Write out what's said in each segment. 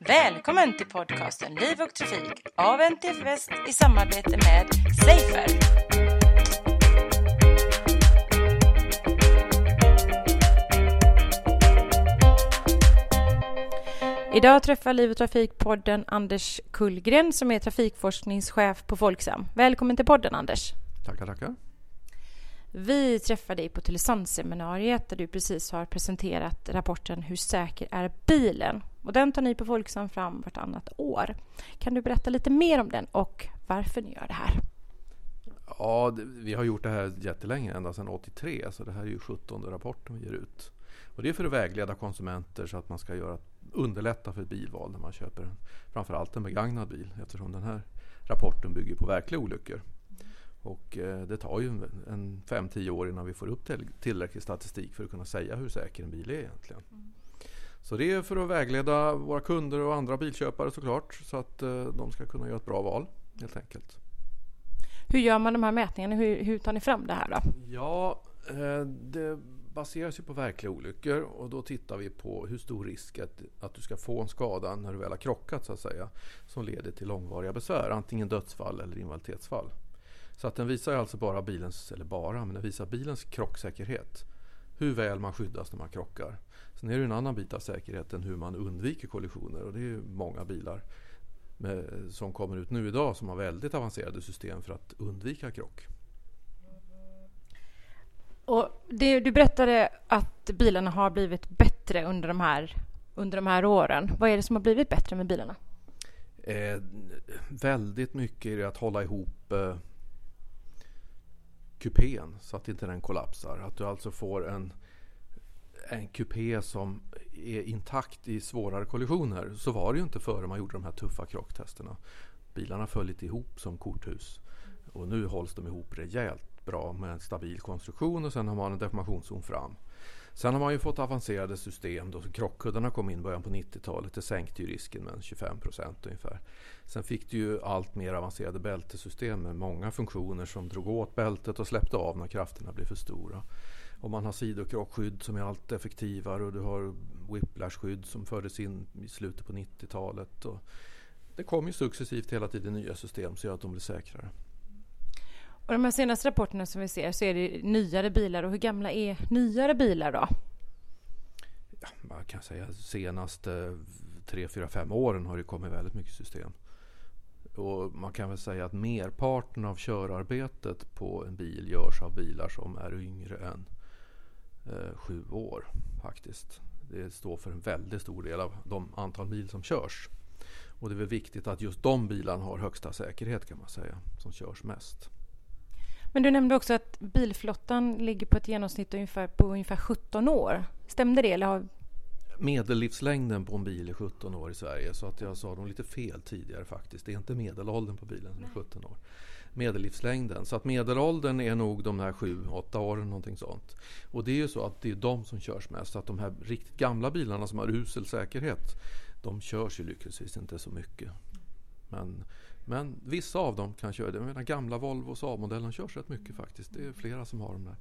Välkommen till podcasten Liv och Trafik av NTF Väst i samarbete med Safer. Idag träffar Liv och Trafik-podden Anders Kullgren som är trafikforskningschef på Folksam. Välkommen till podden Anders. Tackar, tackar. Vi träffade dig på Tylösandsseminariet där du precis har presenterat rapporten Hur säker är bilen? Och den tar ni på Folksam fram vartannat år. Kan du berätta lite mer om den och varför ni gör det här? Ja, vi har gjort det här jättelänge, ända sedan 83, så det här är ju 17 rapporten vi ger ut. Och det är för att vägleda konsumenter så att man ska göra, underlätta för ett bilval när man köper en, framförallt en begagnad bil eftersom den här rapporten bygger på verkliga olyckor. Och eh, det tar ju en 5-10 år innan vi får upp tillräcklig statistik för att kunna säga hur säker en bil är egentligen. Mm. Så det är för att vägleda våra kunder och andra bilköpare såklart så att eh, de ska kunna göra ett bra val helt enkelt. Hur gör man de här mätningarna? Hur, hur tar ni fram det här då? Ja, eh, det baseras ju på verkliga olyckor och då tittar vi på hur stor risk att, att du ska få en skada när du väl har krockat så att säga som leder till långvariga besvär, antingen dödsfall eller invaliditetsfall. Så att den visar alltså bara bilens, eller bara, men den visar bilens krocksäkerhet. Hur väl man skyddas när man krockar. Sen är det en annan bit av säkerheten hur man undviker kollisioner och det är många bilar med, som kommer ut nu idag som har väldigt avancerade system för att undvika krock. Och det, du berättade att bilarna har blivit bättre under de, här, under de här åren. Vad är det som har blivit bättre med bilarna? Eh, väldigt mycket är det att hålla ihop eh, kupén så att inte den kollapsar. Att du alltså får en, en kupé som är intakt i svårare kollisioner. Så var det ju inte före man gjorde de här tuffa krocktesterna. Bilarna föll lite ihop som korthus. Och nu hålls de ihop rejält bra med en stabil konstruktion och sen har man en deformationszon fram. Sen har man ju fått avancerade system. Då krockkuddarna kom in i början på 90-talet. Det sänkte ju risken med 25 procent ungefär. Sen fick du ju allt mer avancerade bältesystem med många funktioner som drog åt bältet och släppte av när krafterna blev för stora. Och man har sidokrockskydd som är allt effektivare och du har whiplashskydd som fördes in i slutet på 90-talet. Det kommer ju successivt hela tiden nya system som gör att de blir säkrare. Och de här senaste rapporterna som vi ser så är det nyare bilar. Och hur gamla är nyare bilar då? Ja, man kan säga senaste 3, 4, 5 åren har det kommit väldigt mycket system. Och man kan väl säga att merparten av körarbetet på en bil görs av bilar som är yngre än eh, sju år faktiskt. Det står för en väldigt stor del av de antal mil som körs. Och det är väl viktigt att just de bilarna har högsta säkerhet kan man säga, som körs mest. Men du nämnde också att bilflottan ligger på ett genomsnitt ungefär, på ungefär 17 år. Stämde det? Eller har... Medellivslängden på en bil är 17 år i Sverige så att jag sa nog lite fel tidigare faktiskt. Det är inte medelåldern på bilen som är 17 år. Medellivslängden. Så att medelåldern är nog de här 7-8 åren någonting sånt. Och det är ju så att det är de som körs mest. Så att de här riktigt gamla bilarna som har usel säkerhet de körs ju lyckligtvis inte så mycket. Men men vissa av dem kan köra det. Jag menar, gamla Volvo A-modellen körs rätt mycket faktiskt. Det är flera som har dem där.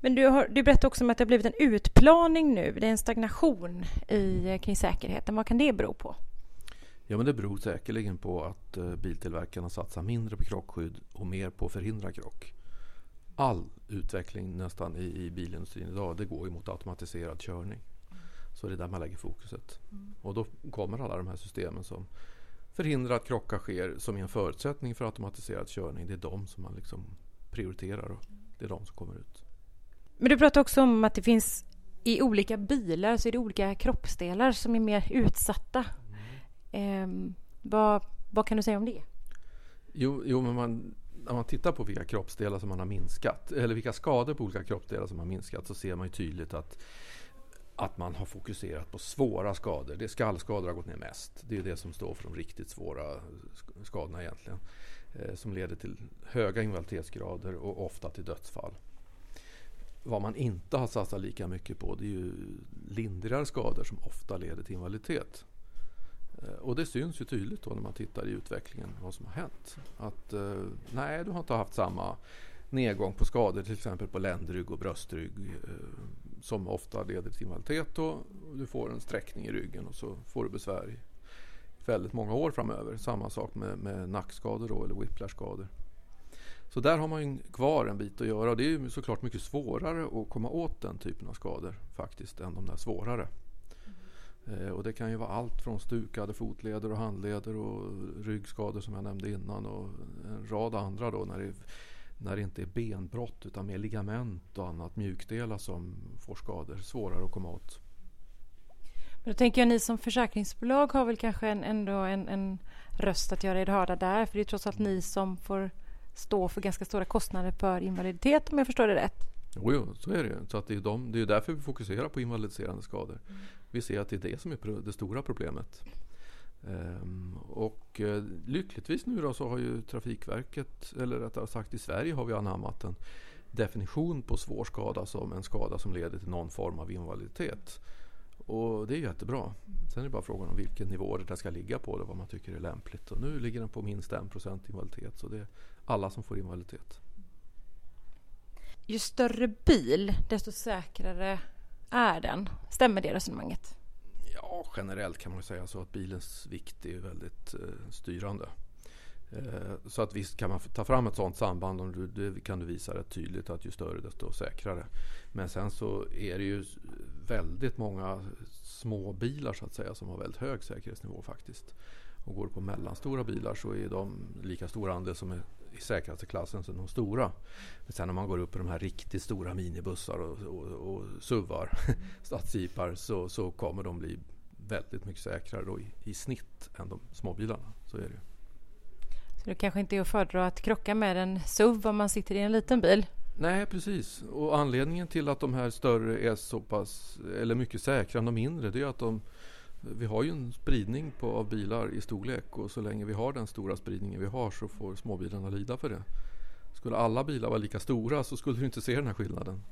Men du, har, du berättade också om att det har blivit en utplaning nu. Det är en stagnation i, kring säkerheten. Vad kan det bero på? Ja, men det beror säkerligen på att uh, biltillverkarna satsar mindre på krockskydd och mer på att förhindra krock. All utveckling nästan i, i bilindustrin idag det går ju mot automatiserad körning. Så det är där man lägger fokuset. Mm. Och då kommer alla de här systemen som förhindrar att krockar sker som är en förutsättning för automatiserad körning. Det är de som man liksom prioriterar och det är de som kommer ut. Men du pratar också om att det finns i olika bilar så är det olika kroppsdelar som är mer utsatta. Mm. Eh, vad, vad kan du säga om det? Jo, jo men man, när man tittar på vilka kroppsdelar som man har minskat eller vilka skador på olika kroppsdelar som har minskat så ser man ju tydligt att att man har fokuserat på svåra skador. Det är skallskador har gått ner mest. Det är det som står för de riktigt svåra skadorna egentligen. Eh, som leder till höga invaliditetsgrader och ofta till dödsfall. Vad man inte har satsat lika mycket på det är ju lindrigare skador som ofta leder till invaliditet. Eh, och det syns ju tydligt då när man tittar i utvecklingen vad som har hänt. Att eh, nej, du har inte haft samma nedgång på skador till exempel på ländrygg och bröstrygg eh, som ofta leder till invaliditet och du får en sträckning i ryggen och så får du besvär i väldigt många år framöver. Samma sak med, med nackskador då, eller whiplashskador. Så där har man ju kvar en bit att göra och det är ju såklart mycket svårare att komma åt den typen av skador faktiskt än de där svårare. Mm. och det kan ju vara allt från stukade fotleder och handleder och ryggskador som jag nämnde innan och en rad andra då när det, när det inte är benbrott utan mer ligament och annat mjukdelar som får skador. Svårare att komma åt. Men då tänker jag ni som försäkringsbolag har väl kanske en, ändå en, en röst att göra er hörda där för det är trots allt ni som får stå för ganska stora kostnader för invaliditet om jag förstår det rätt. Jo, jo så är det Så att det, är de, det är därför vi fokuserar på invalidiserande skador. Vi ser att det är det som är det stora problemet. Um, och uh, lyckligtvis nu då så har ju Trafikverket, eller rättare sagt i Sverige har vi anammat en definition på svår skada som en skada som leder till någon form av invaliditet. Och det är jättebra. Sen är det bara frågan om vilken nivå det där ska ligga på och vad man tycker är lämpligt. Och nu ligger den på minst 1% invaliditet så det är alla som får invaliditet. Ju större bil desto säkrare är den. Stämmer det resonemanget? Ja, generellt kan man säga så att bilens vikt är väldigt eh, styrande. Eh, så att visst kan man ta fram ett sådant samband och det kan du visa rätt tydligt att ju större desto säkrare. Men sen så är det ju väldigt många små bilar så att säga som har väldigt hög säkerhetsnivå faktiskt. Och går på mellanstora bilar så är de lika stora andel som är i säkraste klassen som de stora. Men sen när man går upp i de här riktigt stora minibussar och, och, och SUVar, stadsjeepar, så, så kommer de bli väldigt mycket säkrare då i, i snitt än de småbilarna. Så är det. Så det kanske inte är att föredra att krocka med en SUV om man sitter i en liten bil? Nej, precis. Och anledningen till att de här större är så pass, eller mycket säkrare än de mindre, det är att de, vi har ju en spridning på, av bilar i storlek och så länge vi har den stora spridningen vi har så får småbilarna lida för det. Skulle alla bilar vara lika stora så skulle du inte se den här skillnaden.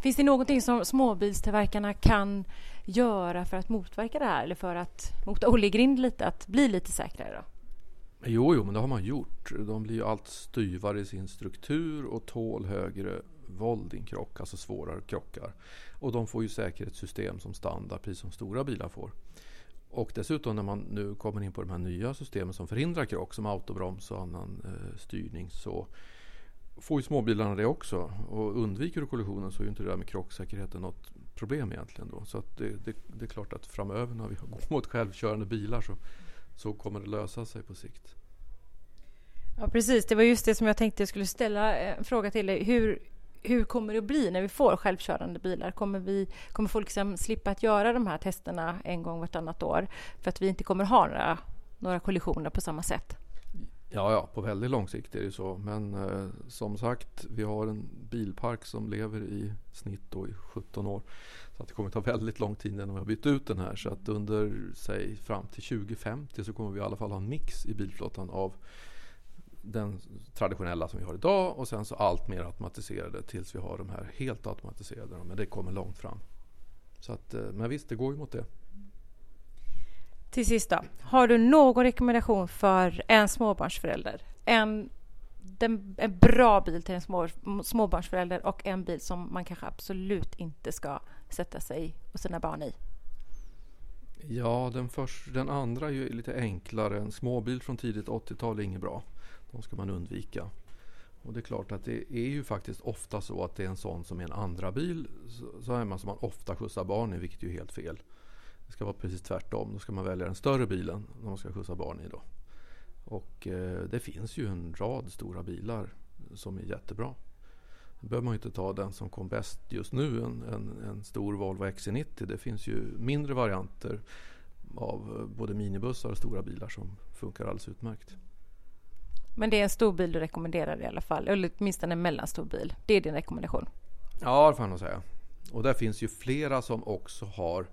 Finns det någonting som småbilstillverkarna kan göra för att motverka det här eller för att mota Olle Grind lite, att bli lite säkrare? Då? Jo, jo, men det har man gjort. De blir ju allt styvare i sin struktur och tål högre våld i en krock, alltså svårare krockar. Och de får ju säkerhetssystem som standard, precis som stora bilar får. Och dessutom när man nu kommer in på de här nya systemen som förhindrar krock, som autobroms och annan eh, styrning, så får ju småbilarna det också. Och undviker du kollisionen så är ju inte det där med krocksäkerheten något problem egentligen. Då. Så att det, det, det är klart att framöver när vi går mot självkörande bilar så så kommer det lösa sig på sikt. Ja, precis. Det var just det som jag tänkte jag skulle ställa eh, en fråga till dig. Hur, hur kommer det att bli när vi får självkörande bilar? Kommer, vi, kommer folk liksom slippa att göra de här testerna en gång vartannat år för att vi inte kommer ha några, några kollisioner på samma sätt? Ja, ja, på väldigt lång sikt är det så. Men eh, som sagt, vi har en bilpark som lever i snitt då i 17 år. Så att det kommer ta väldigt lång tid innan vi har bytt ut den här. Så att under, säg fram till 2050 så kommer vi i alla fall ha en mix i bilflottan av den traditionella som vi har idag och sen så allt mer automatiserade tills vi har de här helt automatiserade. Men det kommer långt fram. Så att, eh, men visst, det går ju mot det. Till sist då. Har du någon rekommendation för en småbarnsförälder? En, den, en bra bil till en små, småbarnsförälder och en bil som man kanske absolut inte ska sätta sig och sina barn i? Ja, den, först, den andra är ju lite enklare. En småbil från tidigt 80-tal är inget bra. De ska man undvika. Och det är klart att det är ju faktiskt ofta så att det är en sån som är en andra bil så är man som man ofta skjutsar barn i, vilket är ju helt fel. Det ska vara precis tvärtom. Då ska man välja den större bilen när man ska skjutsa barn i. Då. Och eh, det finns ju en rad stora bilar som är jättebra. Då behöver man ju inte ta den som kom bäst just nu, en, en, en stor Volvo XC90. Det finns ju mindre varianter av eh, både minibussar och stora bilar som funkar alldeles utmärkt. Men det är en stor bil du rekommenderar i alla fall, eller åtminstone en mellanstor bil. Det är din rekommendation? Ja, det får jag nog säga. Och där finns ju flera som också har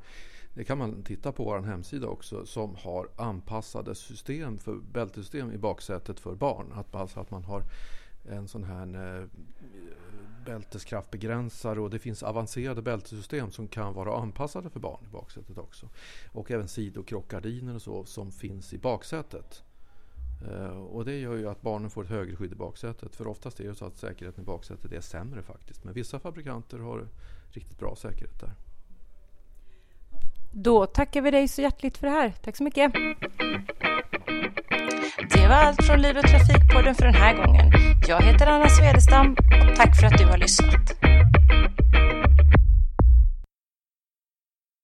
det kan man titta på vår hemsida också som har anpassade system för bältesystem i baksätet för barn. Att, alltså att man har en sån här eh, bälteskraftbegränsare och det finns avancerade bältesystem som kan vara anpassade för barn i baksätet också. Och även sidokrockgardiner och så som finns i baksätet. Eh, och det gör ju att barnen får ett högre skydd i baksätet. För oftast är det så att säkerheten i baksätet är sämre faktiskt. Men vissa fabrikanter har riktigt bra säkerhet där. Då tackar vi dig så hjärtligt för det här. Tack så mycket. Det var allt från Liv och Trafikpodden för den här gången. Jag heter Anna Svedestam och tack för att du har lyssnat.